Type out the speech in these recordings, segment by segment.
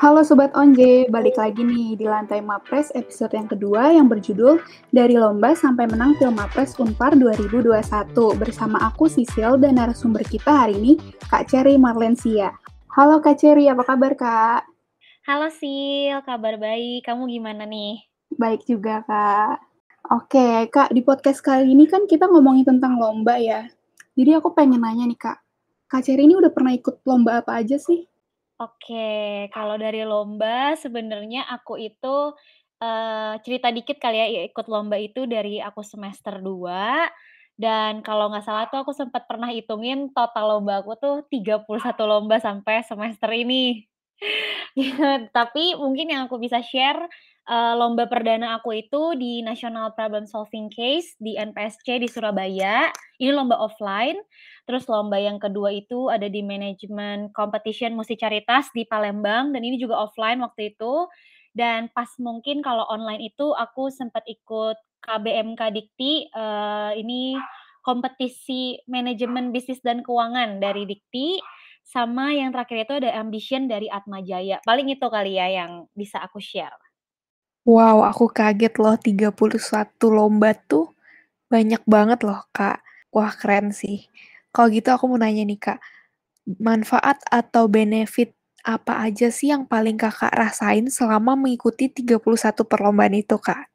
Halo Sobat Onje, balik lagi nih di Lantai Mapres episode yang kedua yang berjudul Dari Lomba Sampai Menang Film Mapres Unpar 2021 bersama aku Sisil dan narasumber kita hari ini Kak Cherry Marlensia. Halo Kak Cherry, apa kabar Kak? Halo Sil, kabar baik. Kamu gimana nih? Baik juga Kak. Oke Kak, di podcast kali ini kan kita ngomongin tentang lomba ya. Jadi aku pengen nanya nih Kak, Kak Cherry ini udah pernah ikut lomba apa aja sih? Oke, kalau dari lomba sebenarnya aku itu, eee, cerita dikit kali ya, ya ikut lomba itu dari aku semester 2 dan kalau nggak salah tuh aku sempat pernah hitungin total lomba aku tuh 31 lomba sampai semester ini. Tapi mungkin yang aku bisa share, eee, lomba perdana aku itu di National Problem Solving Case di NPSC di Surabaya, ini lomba offline. Terus lomba yang kedua itu ada di Management Competition Musikaritas di Palembang dan ini juga offline waktu itu. Dan pas mungkin kalau online itu aku sempat ikut KBMK Dikti, eee, ini kompetisi manajemen bisnis dan keuangan dari Dikti, sama yang terakhir itu ada Ambition dari Atmajaya. Paling itu kali ya yang bisa aku share. Wow, aku kaget loh 31 lomba tuh banyak banget loh, Kak. Wah, keren sih. Kalau gitu aku mau nanya nih, Kak, manfaat atau benefit apa aja sih yang paling Kakak rasain selama mengikuti 31 perlombaan itu, Kak?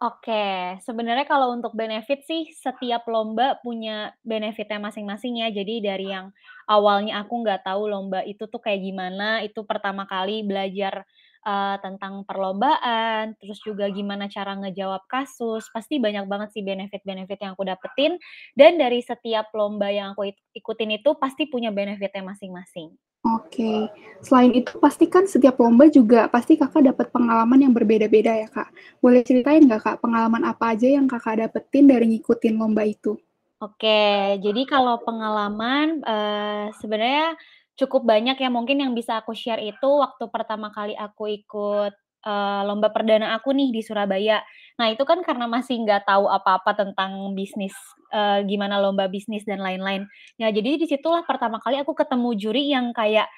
Oke, sebenarnya kalau untuk benefit sih setiap lomba punya benefitnya masing-masing ya. Jadi dari yang awalnya aku nggak tahu lomba itu tuh kayak gimana, itu pertama kali belajar, eee, tentang perlombaan, terus juga gimana cara ngejawab kasus, pasti banyak banget sih benefit-benefit yang aku dapetin, dan dari setiap lomba yang aku ikutin itu pasti punya benefitnya masing-masing. Oke. Selain itu pasti kan setiap lomba juga pasti Kakak dapat pengalaman yang berbeda-beda ya, Kak. Boleh ceritain nggak, Kak, pengalaman apa aja yang Kakak dapetin dari ngikutin lomba itu? Oke, jadi kalau pengalaman, eee, sebenarnya cukup banyak ya mungkin yang bisa aku share itu waktu pertama kali aku ikut, eee, lomba perdana aku nih di Surabaya. Nah itu kan karena masih nggak tahu apa-apa tentang bisnis, eee, gimana lomba bisnis dan lain-lain. Ya jadi di situlah pertama kali aku ketemu juri yang kayak,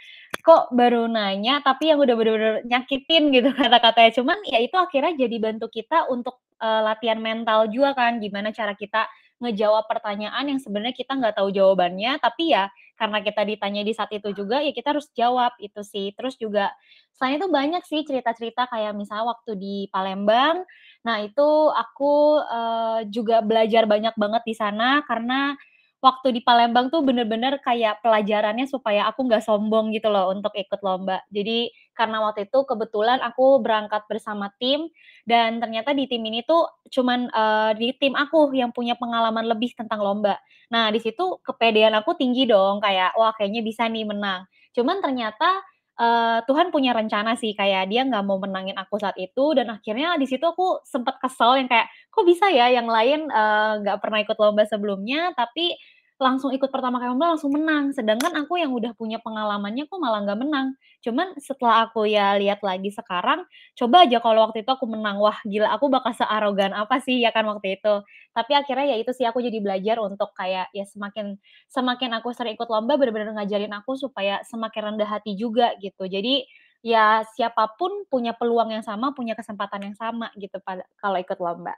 kok baru nanya tapi yang udah bener-bener nyakitin gitu kata-katanya. Cuman ya itu akhirnya jadi bantu kita untuk, eee, latihan mental juga kan, gimana cara kita ngejawab pertanyaan yang sebenarnya kita nggak tahu jawabannya, tapi ya karena kita ditanya di saat itu juga, ya kita harus jawab, itu sih. Terus juga selain itu banyak sih cerita-cerita kayak misalnya waktu di Palembang, nah itu aku, eee, juga belajar banyak banget di sana karena waktu di Palembang tuh bener-bener kayak pelajarannya supaya aku nggak sombong gitu loh untuk ikut lomba. Jadi karena waktu itu kebetulan aku berangkat bersama tim dan ternyata di tim ini tuh cuman, eee, di tim aku yang punya pengalaman lebih tentang lomba. Nah di situ kepedean aku tinggi dong kayak, "Wah kayaknya bisa nih menang." Cuman ternyata, eee, Tuhan punya rencana sih kayak dia nggak mau menangin aku saat itu dan akhirnya di situ aku sempet kesel yang kayak, "Kok bisa ya yang lain, eee, nggak pernah ikut lomba sebelumnya tapi langsung ikut pertama kali lomba langsung menang, sedangkan aku yang udah punya pengalamannya kok malah nggak menang." Cuman setelah aku ya lihat lagi sekarang, coba aja kalau waktu itu aku menang, wah gila aku bakal searogan apa sih ya kan waktu itu. Tapi akhirnya ya itu sih aku jadi belajar untuk kayak ya semakin semakin aku sering ikut lomba bener-bener ngajarin aku supaya semakin rendah hati juga gitu. Jadi ya siapa pun punya peluang yang sama, punya kesempatan yang sama gitu pada kalau ikut lomba.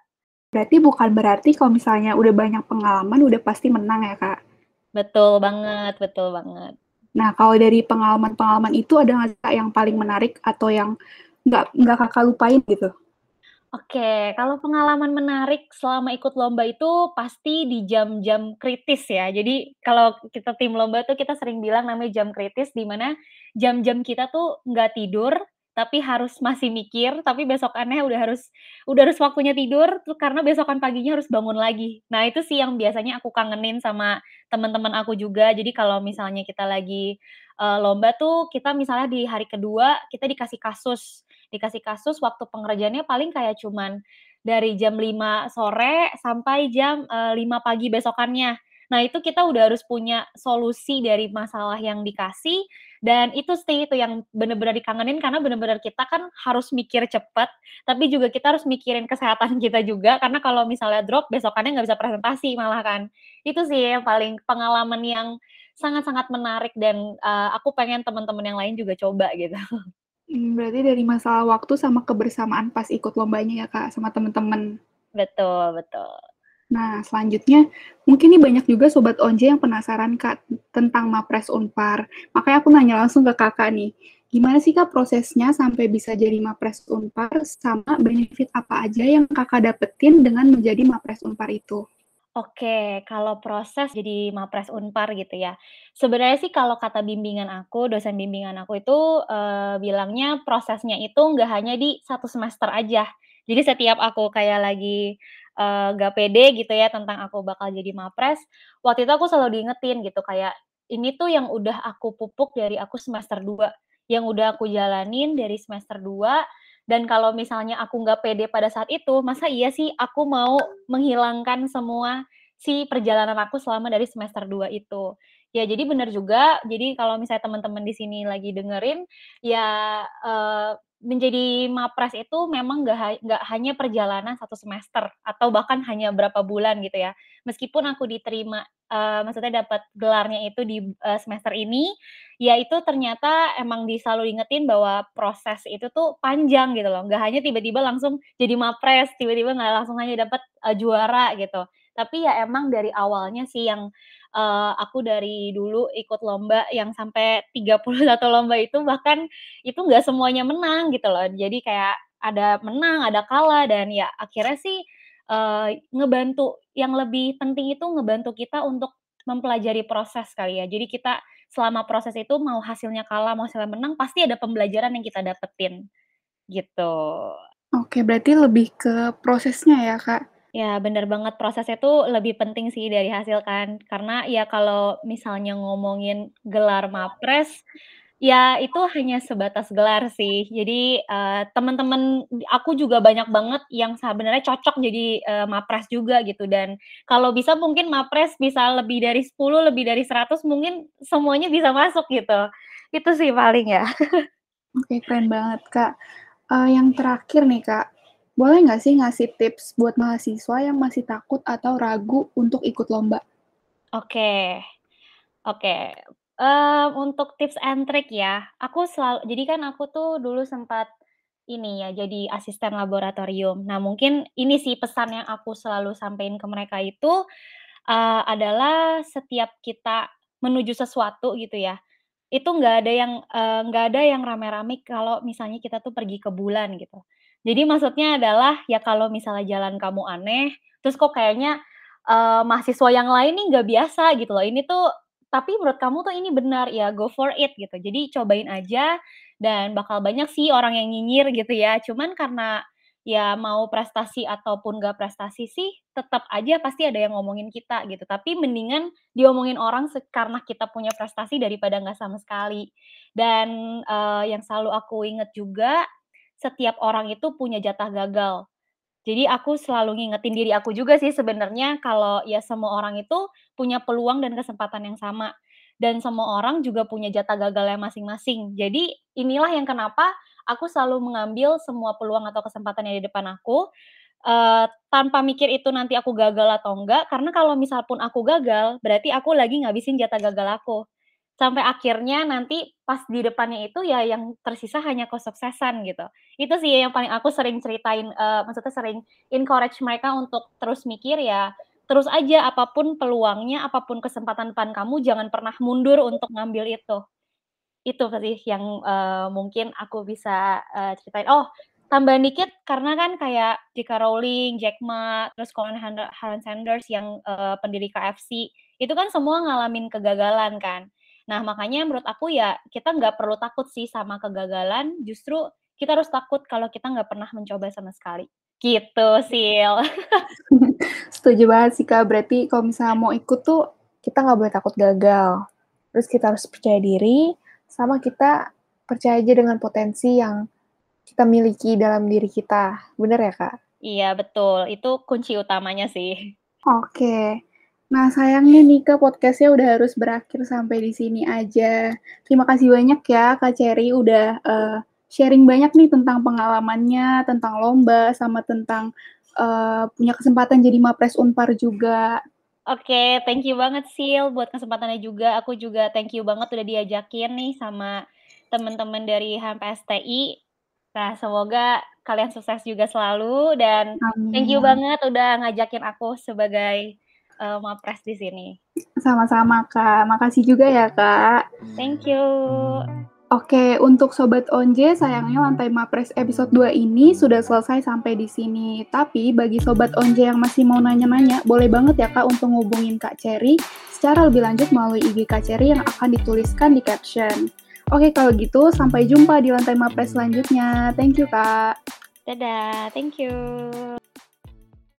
Berarti bukan berarti kalau misalnya udah banyak pengalaman, udah pasti menang ya, Kak? Betul banget betul banget. Nah, kalau dari pengalaman-pengalaman itu ada nggak Kak, yang paling menarik atau yang nggak nggak Kakak lupain gitu? Oke, kalau pengalaman menarik selama ikut lomba itu pasti di jam-jam kritis ya. Jadi kalau kita tim lomba tuh kita sering bilang namanya jam kritis, di mana jam-jam kita tuh nggak tidur, tapi harus masih mikir, tapi besokannya udah harus udah harus waktunya tidur karena besokan paginya harus bangun lagi. Nah, itu sih yang biasanya aku kangenin sama teman-teman aku juga. Jadi kalau misalnya kita lagi, eee, lomba tuh kita misalnya di hari kedua kita dikasih kasus. Dikasih kasus waktu pengerjaannya paling kayak cuman dari jam 5 sore sampai jam, eee, 5 pagi besokannya. Nah, itu kita udah harus punya solusi dari masalah yang dikasih dan itu sih itu yang bener-bener dikangenin karena bener-bener kita kan harus mikir cepet, tapi juga kita harus mikirin kesehatan kita juga karena kalau misalnya drop besokannya nggak bisa presentasi malah kan. Itu sih yang paling pengalaman yang sangat-sangat menarik dan, eee, aku pengen teman-teman yang lain juga coba gitu. Hmm, berarti dari masalah waktu sama kebersamaan pas ikut lombanya ya, Kak, sama temen-temen. Betul betul. Nah, selanjutnya mungkin nih banyak juga sobat Onje yang penasaran, Kak, tentang Mapres Unpar. Makanya aku nanya langsung ke Kakak nih, gimana sih, Kak, prosesnya sampai bisa jadi Mapres Unpar, sama benefit apa aja yang Kakak dapetin dengan menjadi Mapres Unpar itu? Oke, kalau proses jadi Mapres Unpar gitu ya. Sebenarnya sih kalau kata bimbingan aku, dosen bimbingan aku itu, eee, bilangnya prosesnya itu nggak hanya di satu semester aja. Jadi setiap aku kayak lagi, eee, nggak pede gitu ya tentang aku bakal jadi Mapres, waktu itu aku selalu diingetin gitu kayak, ini tuh yang udah aku pupuk dari aku semester 2, yang udah aku jalanin dari semester 2, dan kalau misalnya aku nggak pede pada saat itu, masa iya sih aku mau menghilangkan semua si perjalanan aku selama dari semester 2 itu. Ya jadi bener juga, jadi kalau misalnya teman-teman di sini lagi dengerin, ya, eee, menjadi Mapres itu memang nggak nggak hanya perjalanan satu semester atau bahkan hanya berapa bulan gitu ya. Meskipun aku diterima, eee, maksudnya dapat gelarnya itu di, eee, semester ini, ya itu ternyata emang selalu diingetin bahwa proses itu tuh panjang gitu loh, nggak hanya tiba-tiba langsung jadi Mapres, tiba-tiba nggak langsung hanya dapat, eee, juara gitu. Tapi ya emang dari awalnya sih yang, eee, aku dari dulu ikut lomba yang sampai 31 lomba itu bahkan itu nggak semuanya menang gitu loh. Jadi kayak ada menang, ada kalah dan ya akhirnya sih, eee, ngebantu yang lebih penting itu ngebantu kita untuk mempelajari proses kali ya. Jadi kita selama proses itu mau hasilnya kalah, mau hasilnya menang, pasti ada pembelajaran yang kita dapetin, gitu. Oke, berarti lebih ke prosesnya ya, Kak? Ya, bener banget, prosesnya tuh lebih penting sih dari hasil kan. Karena ya kalau misalnya ngomongin gelar Mapres, ya itu hanya sebatas gelar sih. Jadi, eee, temen-temen aku juga banyak banget yang sebenarnya cocok jadi, eee, Mapres juga gitu dan kalau bisa mungkin Mapres bisa lebih dari 10, lebih dari 100 mungkin semuanya bisa masuk gitu. Itu sih paling ya. Oke, keren banget, Kak. Eee, yang terakhir nih, Kak, boleh nggak sih ngasih tips buat mahasiswa yang masih takut atau ragu untuk ikut lomba? Oke. Oke, eee, untuk tips and trik ya, aku selalu jadi kan aku tuh dulu sempat ini ya, jadi asisten laboratorium. Nah, mungkin ini sih pesan yang aku selalu sampein ke mereka itu, eee, adalah setiap kita menuju sesuatu gitu ya, itu nggak ada yang, eee, nggak ada yang rame-rame kalau misalnya kita tuh pergi ke bulan gitu. Jadi maksudnya adalah, ya kalau misalnya jalan kamu aneh, terus kok kayaknya, eee, mahasiswa yang lain nih nggak biasa gitu loh, ini tuh tapi menurut kamu tuh ini benar, ya go for it gitu. Jadi cobain aja dan bakal banyak sih orang yang nyinyir gitu ya. Cuman karena ya mau prestasi ataupun nggak prestasi sih, tetap aja pasti ada yang ngomongin kita gitu. Tapi mendingan diomongin orang karena kita punya prestasi daripada nggak sama sekali. Dan, eee, yang selalu aku inget juga, setiap orang itu punya jatah gagal. Jadi aku selalu ngingetin diri aku juga sih sebenarnya kalau ya semua orang itu punya peluang dan kesempatan yang sama. Dan semua orang juga punya jatah gagalnya masing-masing. Jadi inilah yang kenapa aku selalu mengambil semua peluang atau kesempatan yang di depan aku, eee, tanpa mikir itu nanti aku gagal atau enggak, karena kalau misal pun aku gagal, berarti aku lagi ngabisin jatah gagal aku. Sampai akhirnya nanti pas di depannya itu ya yang tersisa hanya kesuksesan gitu. Itu sih yang paling aku sering ceritain, eee, maksudnya sering encourage mereka untuk terus mikir ya, terus aja apa pun peluangnya, apa pun kesempatan depan kamu, jangan pernah mundur untuk ngambil itu. Itu sih yang, eee, mungkin aku bisa, eee, ceritain. Oh, tambahan dikit karena kan kayak J.K. Rowling, Jack Ma, terus Colin Harlan Sanders yang, eee, pendiri KFC, itu kan semua ngalamin kegagalan kan. Nah, makanya menurut aku ya kita nggak perlu takut sih sama kegagalan, justru kita harus takut kalau kita nggak pernah mencoba sama sekali. Gitu, Sil. Setuju banget sih, Kak. Berarti kalau misalnya mau ikut tuh kita nggak boleh takut gagal. Terus kita harus percaya diri, sama kita percaya aja dengan potensi yang kita miliki dalam diri kita. Bener ya, Kak? Iya, betul. Itu kunci utamanya sih. Oke. Nah, sayangnya nih Kak, podcast-nya udah harus berakhir sampai di sini aja. Terima kasih banyak ya Kak Cherry udah, eee, sharing banyak nih tentang pengalamannya, tentang lomba, sama tentang, eee, punya kesempatan jadi Mapres Unpar juga. Oke, thank you banget Sil buat kesempatannya juga. Aku juga thank you banget udah diajakin nih sama teman-teman dari HMPSTI. Nah, semoga kalian sukses juga selalu dan Amin. thank you banget udah ngajakin aku sebagai uh, Mapres di sini. Sama-sama, Kak. Makasih juga ya, Kak. Thank you. Oke, untuk Sobat Onje, sayangnya Lantai Mapres episode 2 ini sudah selesai sampai di sini. Tapi bagi Sobat Onje yang masih mau nanya-nanya, boleh banget ya Kak untuk ngubungin Kak Cherry secara lebih lanjut melalui IG Kak Cherry yang akan dituliskan di caption. Oke, kalau gitu sampai jumpa di Lantai Mapres selanjutnya. Thank you, Kak. Dadah, thank you.